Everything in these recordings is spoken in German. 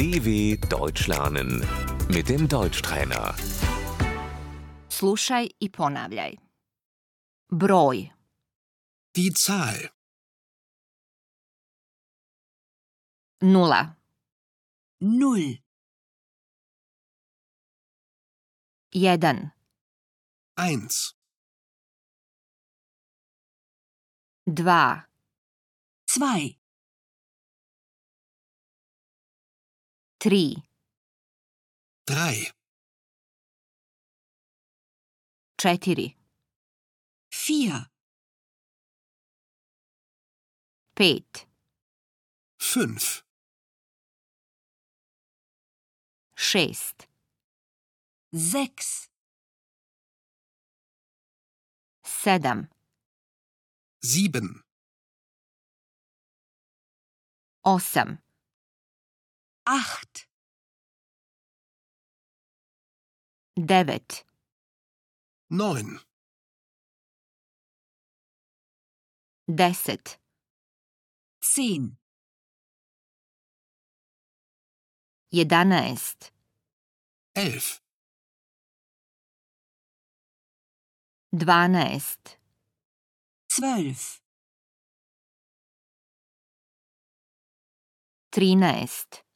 DW Deutsch lernen mit dem Deutschtrainer. Slušaj i ponavljaj. Broj, Die Zahl. Nula, Null, jedan, 1, dva, zwei, 3 3 4 4 5 5 6 6 7 7 8 acht, devet, 9, deset, zehn, jedanaest, 11, dvanaest, zwölf, trinaest,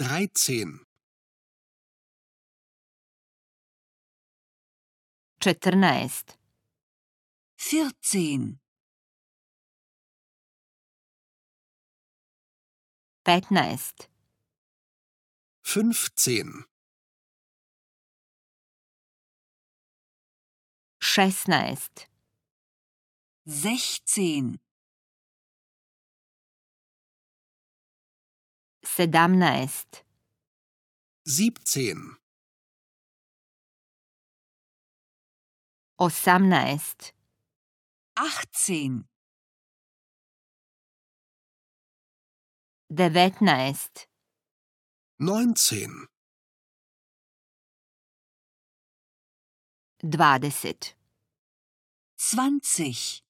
13, četrnaest, vierzehn, petnaest, 15, šesnaest, sechzehn, sedamnaest, 17, osamnaest, achtzehn, devetnaest, 19, dvadeset, zwanzig.